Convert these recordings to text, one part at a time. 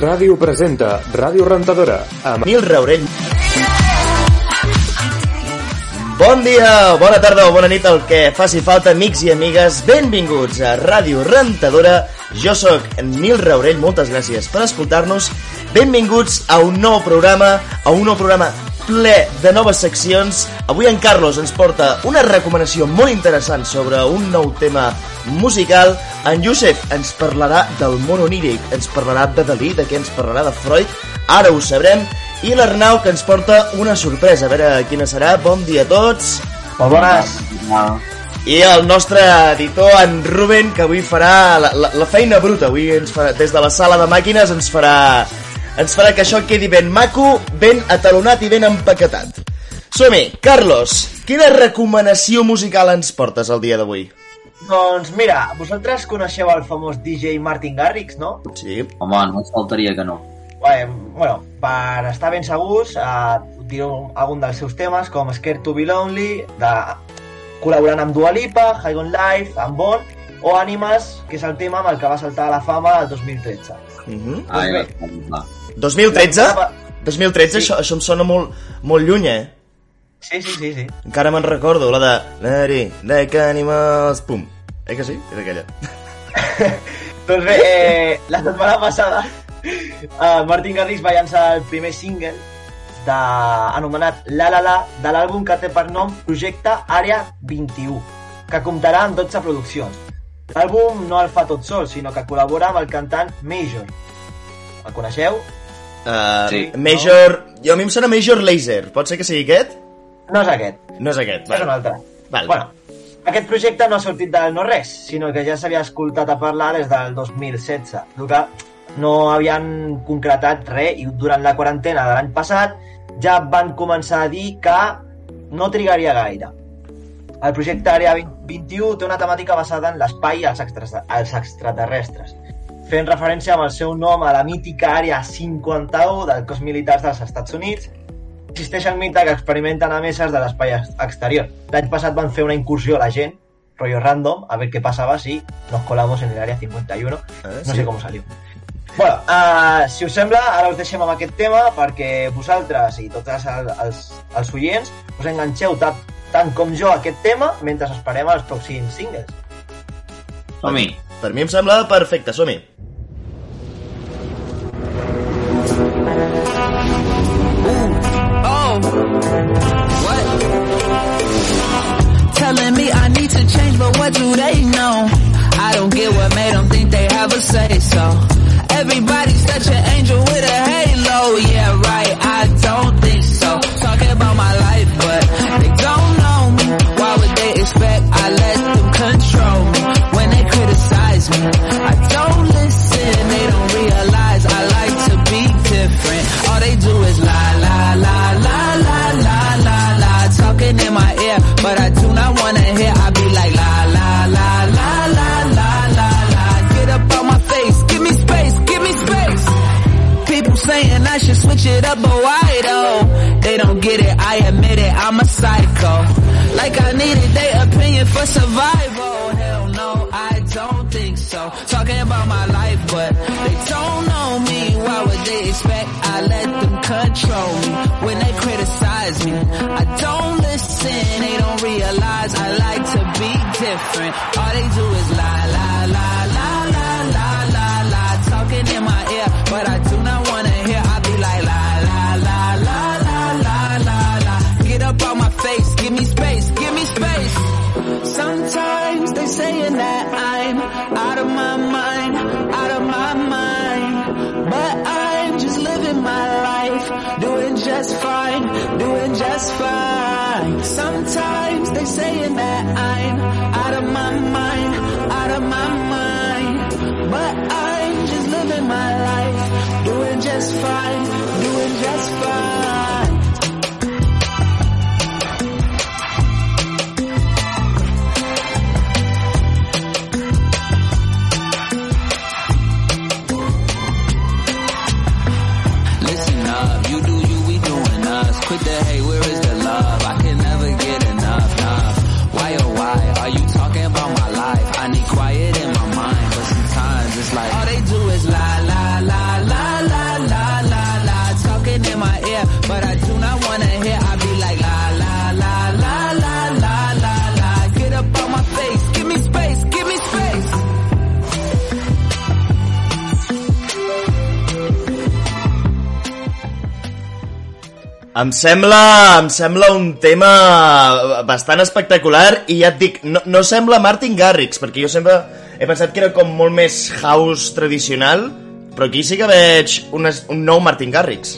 Ràdio presenta Ràdio Rentadora amb Nil Raurell. Bon dia, bona tarda o bona nit, el que faci falta, amics i amigues. Benvinguts a Ràdio Rentadora. Jo sóc Nil Raurell, moltes gràcies per escoltar-nos. Benvinguts a un nou programa, a un nou programa ple de noves seccions. Avui en Carlos ens porta una recomanació molt interessant sobre un nou tema musical. En Josep ens parlarà del món oníric, ens parlarà de Dalí, de què ens parlarà de Freud. Ara ho sabrem. I l'Arnau que ens porta una sorpresa. A veure quina serà. Bon dia a tots. Molt bones. I el nostre editor, en Ruben, que avui farà la, la, la feina bruta. Avui ens farà, des de la sala de màquines ens farà, ens farà que això quedi ben maco, ben atalonat i ben empaquetat. Som-hi, Carlos, quina recomanació musical ens portes el dia d'avui? Doncs mira, vosaltres coneixeu el famós DJ Martin Garrix, no? Sí. Home, no ens faltaria que no. Bueno, per estar ben segurs, eh, direu algun dels seus temes, com Scared to be Lonely, de... col·laborant amb Dua Lipa, High on Life, amb Bon, o Animas, que és el tema amb el que va saltar a la fama el 2013. Uh -huh. Ai, bé. va, va. 2013? La- 2013, Sí. això, això em sona molt, molt lluny, eh? Sí, sí, sí, sí. Encara me'n recordo, la de... Larry, like animals, pum. Eh que sí? És aquella. Doncs bé, eh, la setmana passada eh, Martin Garrix va llançar el primer single de, anomenat La La La de l'àlbum que té per nom Projecte Àrea 21 que comptarà amb 12 produccions. L'àlbum no el fa tot sol, sinó que col·labora amb el cantant Major. El coneixeu? Uh, Sí. Major... Jo a mi em sona Major Laser. Pot ser que sigui aquest? No és aquest, No és aquest. és un altre. Val. Bueno, aquest projecte no ha sortit del no res, sinó que ja s'havia escoltat a parlar des del 2016, el que no havien concretat res i durant la quarantena de l'any passat ja van començar a dir que no trigaria gaire. El projecte Àrea 21 té una temàtica basada en l'espai i els, extra, els extraterrestres, fent referència amb el seu nom a la mítica Àrea 51 del cos militars dels Estats Units, existeix el mite que experimenten a meses de l'espai ex- exterior. L'any passat van fer una incursió a la gent, rollo random, a ver qué pasaba si nos colamos en el área 51. Ah, No sí. sé com salió. Bueno, uh, si us sembla, ara us deixem amb aquest tema perquè vosaltres i tots els, els, els oients us enganxeu tant, tant com jo a aquest tema mentre esperem els pròxims singles. Som-hi. Per mi em sembla perfecte, som-hi. Oh, what? Telling me I need to change, but what do they know? I don't get what made them think they have a say so. Everybody's such an angel with a but I do not wanna hear. I be like la, la, la, la, la, la, la, la. Get up on my face, give me space, give me space. People saying I should switch it up, but why though? They don't get it, I admit it, I'm a psycho. Like I needed their opinion for survival. Hell no, I don't think so. Talking about my life, but they don't know expect I let them control me when they criticize me? I don't listen, they don't realize I like to be different. All they do is lie, lie, just fine. Sometimes they saying that I'm out of my mind, out of my mind. But I'm just living my life, doing just fine, doing just fine. Quit the hate, where is the Em sembla, em sembla un tema bastant espectacular i ja et dic, no, no sembla Martin Garrix, perquè jo sempre he pensat que era com molt més house tradicional, però aquí sí que veig un, un nou Martin Garrix.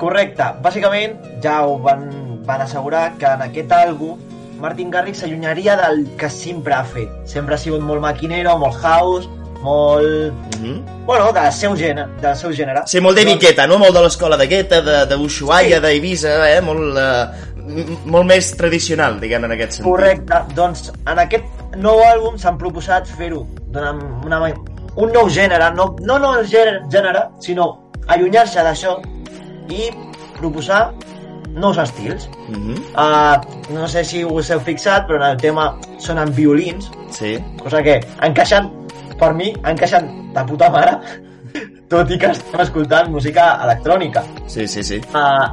Correcte. Bàsicament, ja ho van, van assegurar que en aquest àlbum Martin Garrix s'allunyaria del que sempre ha fet. Sempre ha sigut molt maquinero, molt house, molt... Mm -hmm. Bueno, del seu gènere. Del seu gènere. Sí, molt de Viqueta, no? Molt de l'escola de Guetta, de, de Ushuaia, sí. d'Eivissa, eh? Molt, uh, molt més tradicional, diguem, en aquest sentit. Correcte. Doncs en aquest nou àlbum s'han proposat fer-ho d'una una, un nou gènere, no, no, no el gènere, gènere sinó allunyar-se d'això i proposar nous estils. Mm -hmm. Uh, no sé si us heu fixat, però en el tema sonen violins, Sí. cosa que encaixen, per mi, encaixen de puta mare, tot i que estem escoltant música electrònica. Sí, sí, sí. Uh,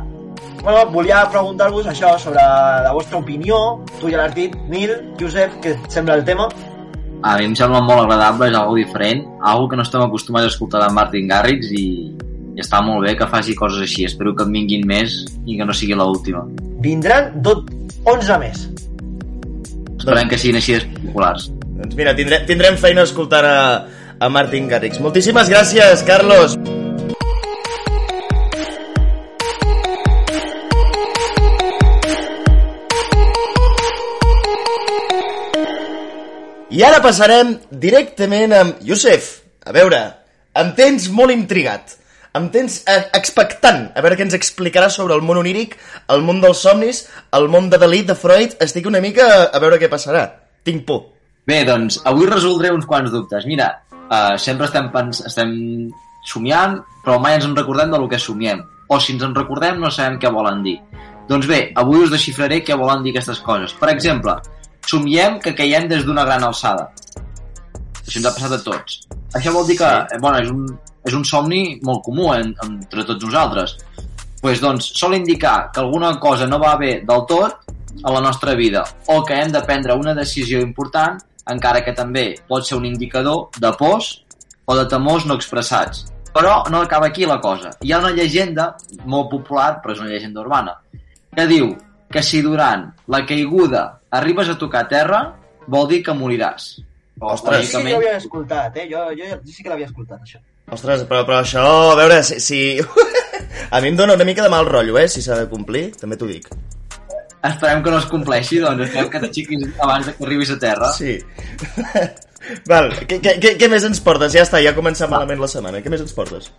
bueno, volia preguntar-vos això sobre la vostra opinió, tu ja l'has dit, Nil, Josep, què et sembla el tema? A mi em sembla molt agradable, és algo diferent, algo que no estem acostumats a escoltar de Martin Garrix i, i està molt bé que faci coses així. Espero que en vinguin més i que no sigui l'última. Vindran tot 11 més. Esperem que siguin així de populars. Doncs mira, tindrem, tindrem feina escoltant a, a Martin Garrix. Moltíssimes gràcies, Carlos. I ara passarem directament amb Youssef. A veure, em tens molt intrigat. Em tens eh, expectant a veure què ens explicarà sobre el món oníric, el món dels somnis, el món de Dalí, de Freud. Estic una mica a veure què passarà. Tinc por. Bé, doncs, avui resoldré uns quants dubtes. Mira, uh, sempre estem, pens estem somiant, però mai ens en recordem del que somiem. O si ens en recordem, no sabem què volen dir. Doncs bé, avui us desxifraré què volen dir aquestes coses. Per exemple, somiem que caiem des d'una gran alçada. Això ens ha passat a tots. Això vol dir que, Sí. eh, bueno, és un, és un somni molt comú en, entre tots nosaltres. Pues, doncs, sol indicar que alguna cosa no va bé del tot a la nostra vida o que hem de prendre una decisió important encara que també pot ser un indicador de pors o de temors no expressats. Però no acaba aquí la cosa. Hi ha una llegenda molt popular, però és una llegenda urbana, que diu que si durant la caiguda arribes a tocar terra, vol dir que moriràs. Ostres. Sí, jo l'havia escoltat, eh? Jo, jo, jo sí que l'havia escoltat, això. Ostres, però, però això, a veure, si... si... a mi em dóna una mica de mal rotllo, eh, si s'ha de complir, també t'ho dic. Esperem que no es compleixi, doncs esperem que t'aixequis abans que arribis a terra. Sí. Val, què, què, què, més ens portes? Ja està, ja ha començat malament la setmana. Què més ens portes?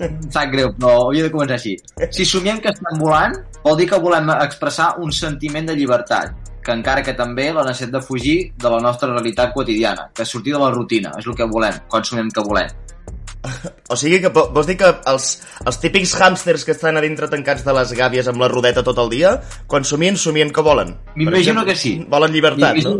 Em sap greu, però hauria de començar així. Si somiem que estem volant, vol dir que volem expressar un sentiment de llibertat, que encara que també la necessitat de fugir de la nostra realitat quotidiana, que sortir de la rutina, és el que volem, quan somiem que volem. O sigui que vo- vols dir que els, els típics hàmsters que estan a dintre tancats de les gàbies amb la rodeta tot el dia, quan somien, somien que volen? M'imagino que sí. Volen llibertat, no?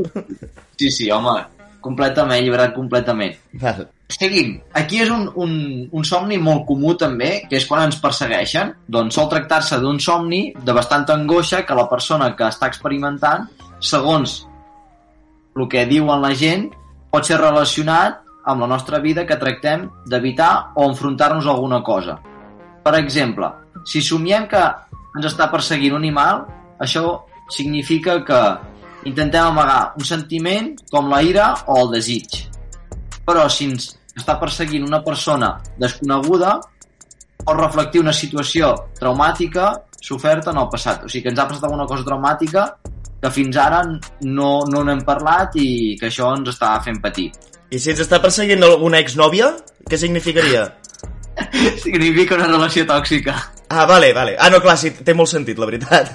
Sí, sí, home, completament, llibertat completament. Val. Seguim. Aquí és un, un, un somni molt comú també, que és quan ens persegueixen. Doncs sol tractar-se d'un somni de bastanta angoixa que la persona que està experimentant, segons el que diuen la gent, pot ser relacionat amb la nostra vida que tractem d'evitar o enfrontar-nos a alguna cosa. Per exemple, si somiem que ens està perseguint un animal, això significa que intentem amagar un sentiment com la ira o el desig. Però si ens està perseguint una persona desconeguda, pot reflectir una situació traumàtica soferta en el passat. O sigui, que ens ha passat alguna cosa traumàtica que fins ara no, no n'hem parlat i que això ens està fent patir. I si ens està perseguint alguna exnòvia, què significaria? Significa una relació tòxica. Ah, vale, vale. Ah, no, clar, sí, té molt sentit, la veritat.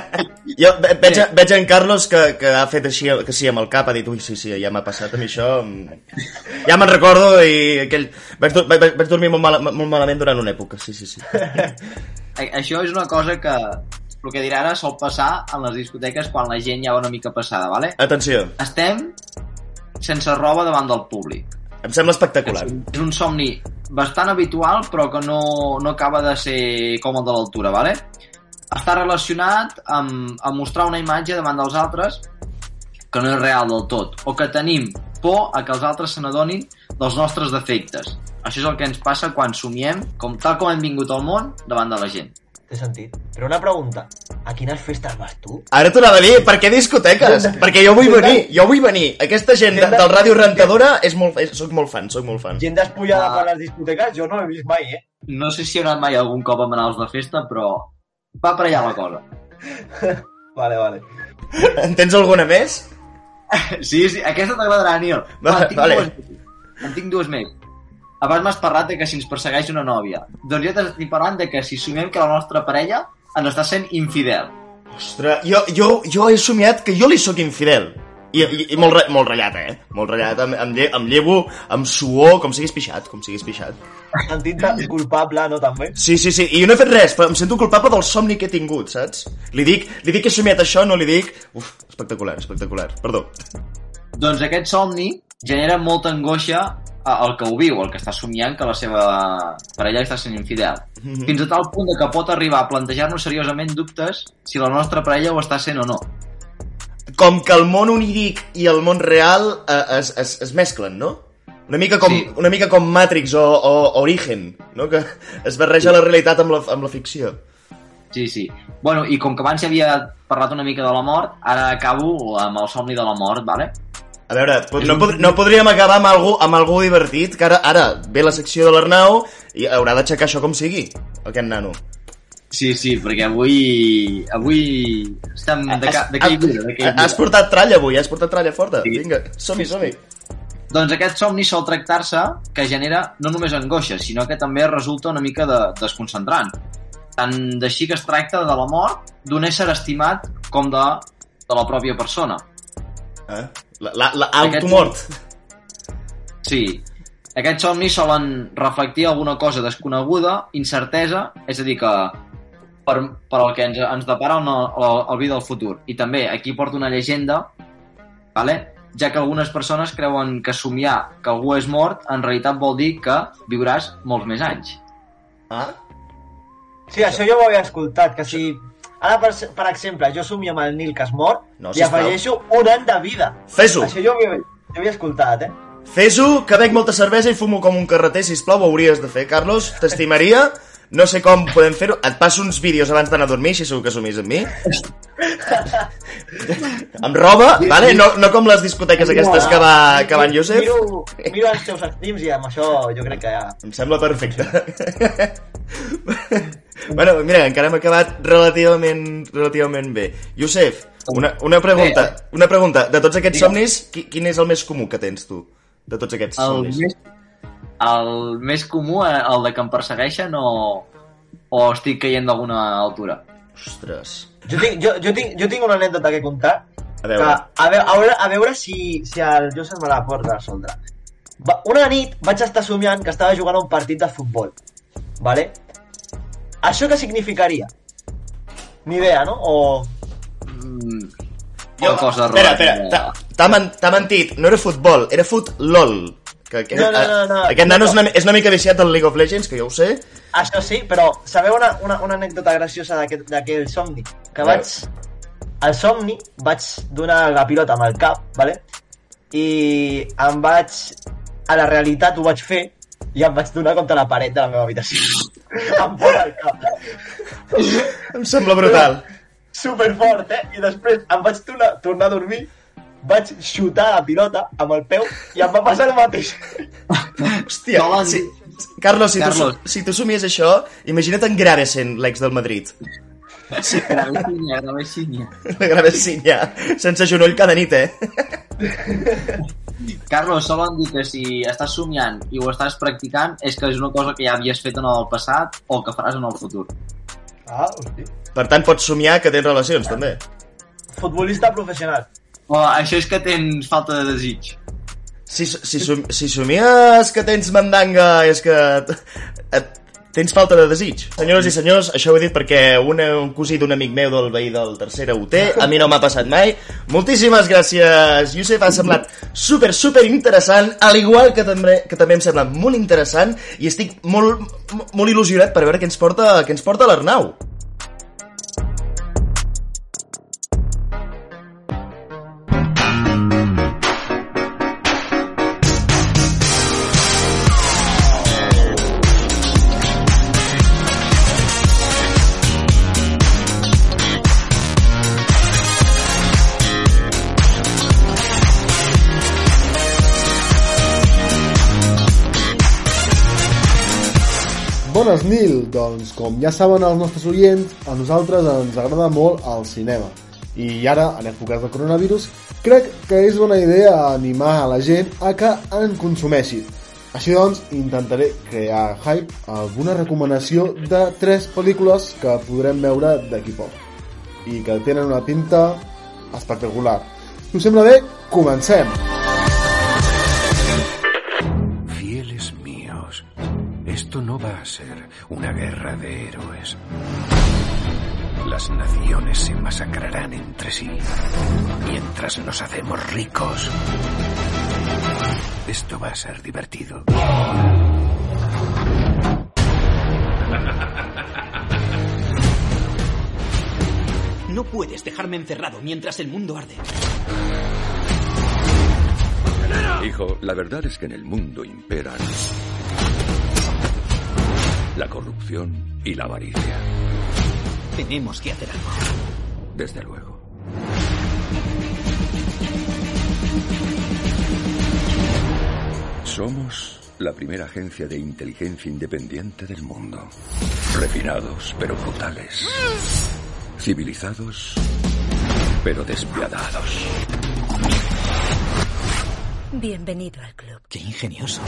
jo ve- veig, veig en Carlos que, que ha fet així, que sí, amb el cap, ha dit, ui, sí, sí, ja m'ha passat a mi això... mm. Ja me'n recordo i aquell... Vaig, vaig, vaig dormir molt, mal, molt malament durant una època, sí, sí, sí. Això és una cosa que el que diré ara sol passar en les discoteques quan la gent ja va una mica passada, vale? Atenció, Estem sense roba davant del públic. em sembla espectacular. És un somni bastant habitual, però que no, no acaba de ser com el de l'altura, vale? Està relacionat amb, amb mostrar una imatge davant dels altres que no és real del tot, o que tenim por a que els altres se n'adonin dels nostres defectes. Això és el que ens passa quan somiem, com tal com hem vingut al món, davant de la gent. Té sentit. Però una pregunta, a quines festes vas tu? Ara t'ho anava a dir, per què discoteques? Perquè jo vull venir, jo vull venir. Aquesta gent de, del Ràdio Rentadora és molt, és, soc molt fan, soc molt fan. Gent despullada Ah. per les discoteques jo no l'he vist mai, eh? No sé si he anat mai algun cop a Manaus de festa, però va per allà la cosa. Vale, vale. En tens alguna més? Sí, sí, aquesta t'agradarà, Nil. Va, en, tinc vale. dues, en tinc dues més. Abans m'has parlat de que si ens persegueix una nòvia. Doncs jo t'estic parlant de que si somiem que la nostra parella ens està sent infidel. Ostres, jo, jo, jo he somiat que jo li sóc infidel. I, i, i molt, re- molt ratllat, eh? Molt ratllat, em, em, lle, em llevo amb suor, com siguis pixat, com siguis pixat. Sentit culpable, no, també? Sí, sí, sí, i jo no he fet res, però em sento culpable del somni que he tingut, saps? Li dic, li dic que he somiat això, no li dic... Uf, espectacular, espectacular, perdó. Doncs aquest somni genera molta angoixa al que ho viu, el que està somiant que la seva parella està sent infidel. Mhm. Fins a tal punt de que pot arribar a plantejar-nos seriosament dubtes si la nostra parella ho està sent o no. Com que el món oníric i el món real eh, es, es, es mesclen, no? Una mica com, Sí. una mica com Matrix o, o Origen, no? Que es barreja la realitat amb la, amb la ficció. Sí, sí. Bueno, i com que abans ja havia parlat una mica de la mort, ara acabo amb el somni de la mort, vale? A veure, no, pod no podríem acabar amb algú, amb algú divertit, que ara, ara ve la secció de l'Arnau i haurà d'aixecar això com sigui, aquest nano. Sí, sí, perquè avui... Avui estem de, ca de caiguda, de Has caiguda. portat tralla avui, has portat tralla forta. Sí. Vinga, som-hi, som-hi. Doncs aquest somni sol tractar-se que genera no només angoixa, sinó que també resulta una mica de, desconcentrant. Tant d'així que es tracta de la mort d'un ésser estimat com de, de la pròpia persona. Eh? La, la, la automort. Sí, aquests somnis solen reflectir alguna cosa desconeguda, incertesa, és a dir que per, per al que ens, ens depara el, el, el vida del futur. I també aquí porta una llegenda, vale? ja que algunes persones creuen que somiar que algú és mort en realitat vol dir que viuràs molts més anys. Ah? Sí, això jo ho havia escoltat, que si... Ara, per, per exemple, jo somio amb el Nil que es mor No, i afegeixo un any de vida. Fes-ho, Això jo ho havia, jo havia escoltat, eh? fes-ho, que bec molta cervesa i fumo com un carreter, sisplau, ho hauries de fer, Carlos, t'estimaria. No sé com podem fer-ho. Et passo uns vídeos abans d'anar a dormir, si segur que sumis amb mi. amb roba, vale? No, no com les discoteques aquestes que va, que va en Josep. Miro, miro els teus streams i amb això jo crec que ja... Em sembla perfecte. bueno, mira, encara hem acabat relativament, relativament bé. Josep, una, una pregunta, una pregunta. De tots aquests somnis, qui, quin és el més comú que tens tu? De tots aquests El somnis. més, el més comú, eh, el de que em persegueixen o, o estic caient d'alguna altura? Ostres. Jo tinc, jo, jo, tinc, jo tinc una anècdota que contar A que, veure. a, veure, a, veure, a veure si, si el Josep me la pot resoldre. Va, una nit vaig estar somiant que estava jugant a un partit de futbol. Vale? Això què significaria? Ni idea, no? O... Mm, Jo, una cosa espera, espera, t'ha mentit, no era futbol, era fut LOL. Que, que, No, no, no, no. Aquest nano és una, és una mica viciat del League of Legends, que jo ho sé. Això sí, però sabeu una, una, una anècdota graciosa d'aquell somni? Que vaig... Al somni vaig donar la pilota amb el cap, vale? I em vaig... A la realitat ho vaig fer i em vaig donar contra la paret de la meva habitació. em fora el cap. Em sembla brutal. Superfort, eh? I després em vaig tornar, tornar a dormir, vaig xutar la pilota amb el peu i em va passar el mateix. Hòstia, Solen- si, Carlos, si, Carlos. Tu, si tu somies això, imagina't en Gravesen, l'ex del Madrid. Gravecinya, gravecinya. La Gravesinya, sense genoll cada nit, eh? Carlos, solen dir que si estàs somiant i ho estàs practicant és que és una cosa que ja havies fet en el passat o que faràs en el futur. Ah, hosti. Per tant, pots somiar que tens relacions, també. Futbolista professional. O això és que tens falta de desig. Si, si, som- si somies que tens mandanga és que et, et, tens falta de desig. Senyores i senyors, això ho he dit perquè una, un cosí d'un amic meu del veí del tercera té, a mi no m'ha passat mai. Moltíssimes gràcies, Josep, ha semblat super, super interessant, al igual que també, que també em sembla molt interessant i estic molt, molt il·lusionat per veure què ens porta, què ens porta l'Arnau. Bones, Nil! Doncs, com ja saben els nostres oients, a nosaltres ens agrada molt el cinema. I ara, en èpoques de coronavirus, crec que és bona idea animar a la gent a que en consumeixi. Així doncs, intentaré crear hype alguna recomanació de tres pel·lícules que podrem veure d'aquí poc i que tenen una pinta espectacular. Si us sembla bé, comencem! Fieles esto no va a ser una guerra de héroes. Las naciones se masacrarán entre sí mientras nos hacemos ricos. Esto va a ser divertido. No puedes dejarme encerrado mientras el mundo arde. Hijo, la verdad es que en el mundo imperan la corrupción y la avaricia. Tenemos que hacer algo. Desde luego. Somos la primera agencia de inteligencia independiente del mundo. Refinados, pero brutales. Civilizados, pero despiadados. Bienvenido al club. Qué ingenioso.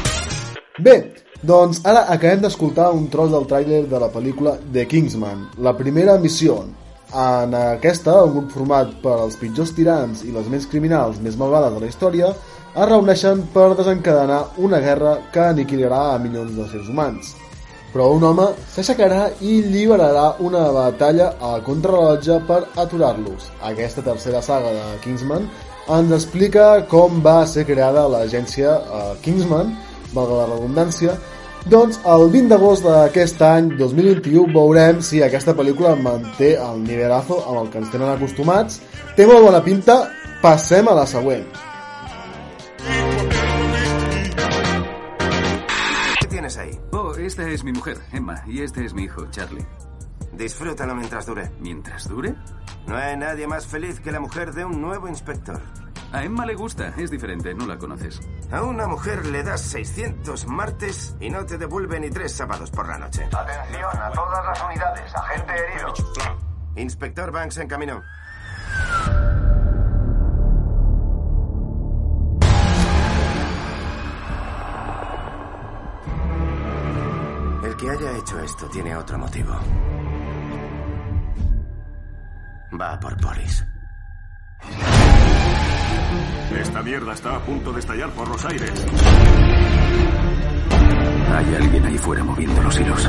Bé, doncs ara acabem d'escoltar un tros del tràiler de la pel·lícula The Kingsman, la primera missió. En aquesta, un grup format per els pitjors tirans i les ments criminals més malvades de la història es reuneixen per desencadenar una guerra que aniquilarà a milions de seres humans. Però un home s'aixecarà i lliberarà una batalla a contrarrellotge per aturar-los. Aquesta tercera saga de Kingsman ens explica com va ser creada l'agència eh, Kingsman, valga la redundància, doncs el 20 d'agost d'aquest any 2021 veurem si aquesta pel·lícula manté el nivelazo amb el que ens tenen acostumats. Té molt bona pinta, passem a la següent. ¿Qué tienes ahí? Oh, esta es mi mujer, Emma, y este es mi hijo, Charlie. Disfrútalo mientras dure. ¿Mientras dure? No hay nadie más feliz que la mujer de un nuevo inspector. A Emma le gusta, es diferente, no la conoces. A una mujer le das 600 martes y no te devuelve ni tres sábados por la noche. Atención a todas las unidades, agente herido. Inspector Banks en camino. El que haya hecho esto tiene otro motivo. Va por Boris. Esta mierda está a punto de estallar por los aires. Hay alguien ahí fuera moviendo los hilos.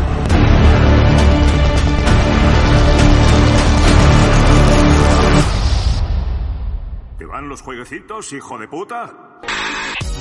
¿Te van los jueguecitos, hijo de puta?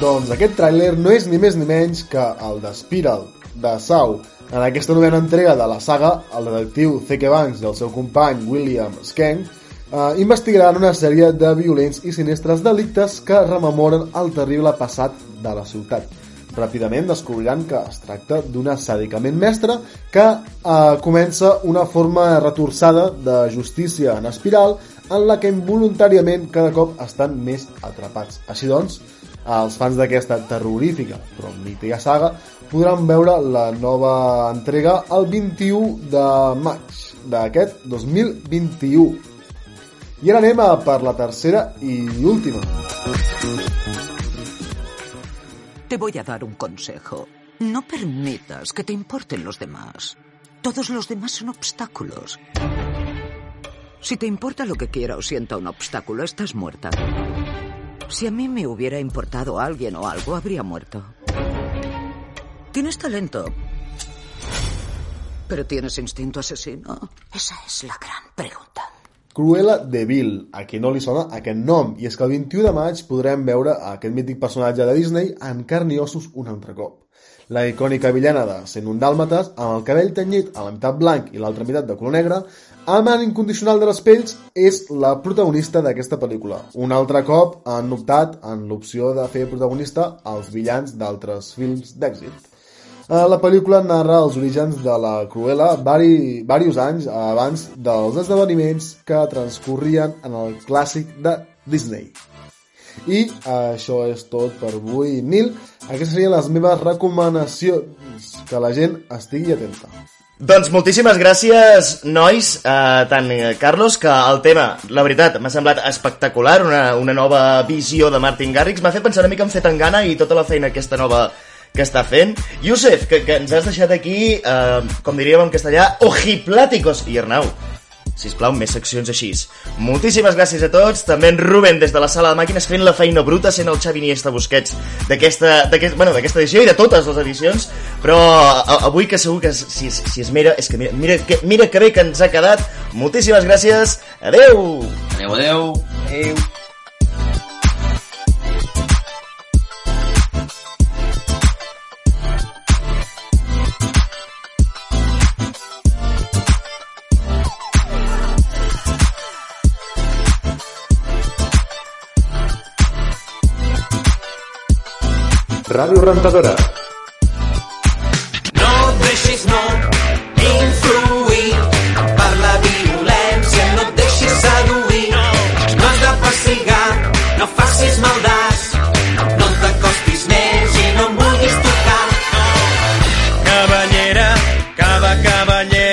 Doncs aquest tràiler no és ni més ni menys que el de Spiral, de Sau. En aquesta novena entrega de la saga, el detectiu C.K. Banks i el seu company William Skank eh, investigaran una sèrie de violents i sinistres delictes que rememoren el terrible passat de la ciutat. Ràpidament descobriran que es tracta d'una sàdicament mestra que eh, comença una forma retorçada de justícia en espiral en la que involuntàriament cada cop estan més atrapats. Així doncs, els fans d'aquesta terrorífica però mítica saga podran veure la nova entrega el 21 de maig d'aquest 2021. I ara anem a per la tercera i última. Te voy a dar un consejo. No permitas que te importen los demás. Todos los demás son obstáculos. Si te importa lo que quiera o sienta un obstáculo, estás muerta. Si a mí me hubiera importado alguien o algo, habría muerto. Tienes talento. ¿Pero tienes instinto asesino? Esa es la gran pregunta. Cruella de Vil, a qui no li sona aquest nom, i és que el 21 de maig podrem veure aquest mític personatge de Disney en carn i ossos un altre cop. La icònica villana de Sent un dàlmates, amb el cabell tenyit a la meitat blanc i l'altra meitat de color negre, amant incondicional de les pells, és la protagonista d'aquesta pel·lícula. Un altre cop han optat en l'opció de fer protagonista els villans d'altres films d'èxit. Eh, La pel·lícula narra els orígens de la Cruella vari, varios anys abans dels esdeveniments que transcorrien en el clàssic de Disney. I això és tot per avui, Nil. Aquestes serien les meves recomanacions. Que la gent estigui atenta. Doncs moltíssimes gràcies, nois, eh, tant eh, Carlos, que el tema, la veritat, m'ha semblat espectacular, una, una nova visió de Martin Garrix, m'ha fet pensar una mica en Fetangana i tota la feina aquesta nova que està fent. Yusef, que, que ens has deixat aquí, eh, com diríem en castellà, ojipláticos. I Arnau, sisplau, més seccions així. Moltíssimes gràcies a tots, també en Ruben des de la sala de màquines fent la feina bruta, sent el Xavi Iniesta Busquets d'aquesta d'aquest, bueno, d'aquesta edició i de totes les edicions, però a, avui que segur que si, si es mira, és que mira, mira, que, mira que bé que ens ha quedat. Moltíssimes gràcies, adeu! Adeu, adeu. Adeu. Ràdio Rentadora. No et deixis no influir per la violència, no et deixis seduir. No has de persigar, no facis maldats, no t'acostis més i no em vulguis tocar. Cavallera, cada cavallera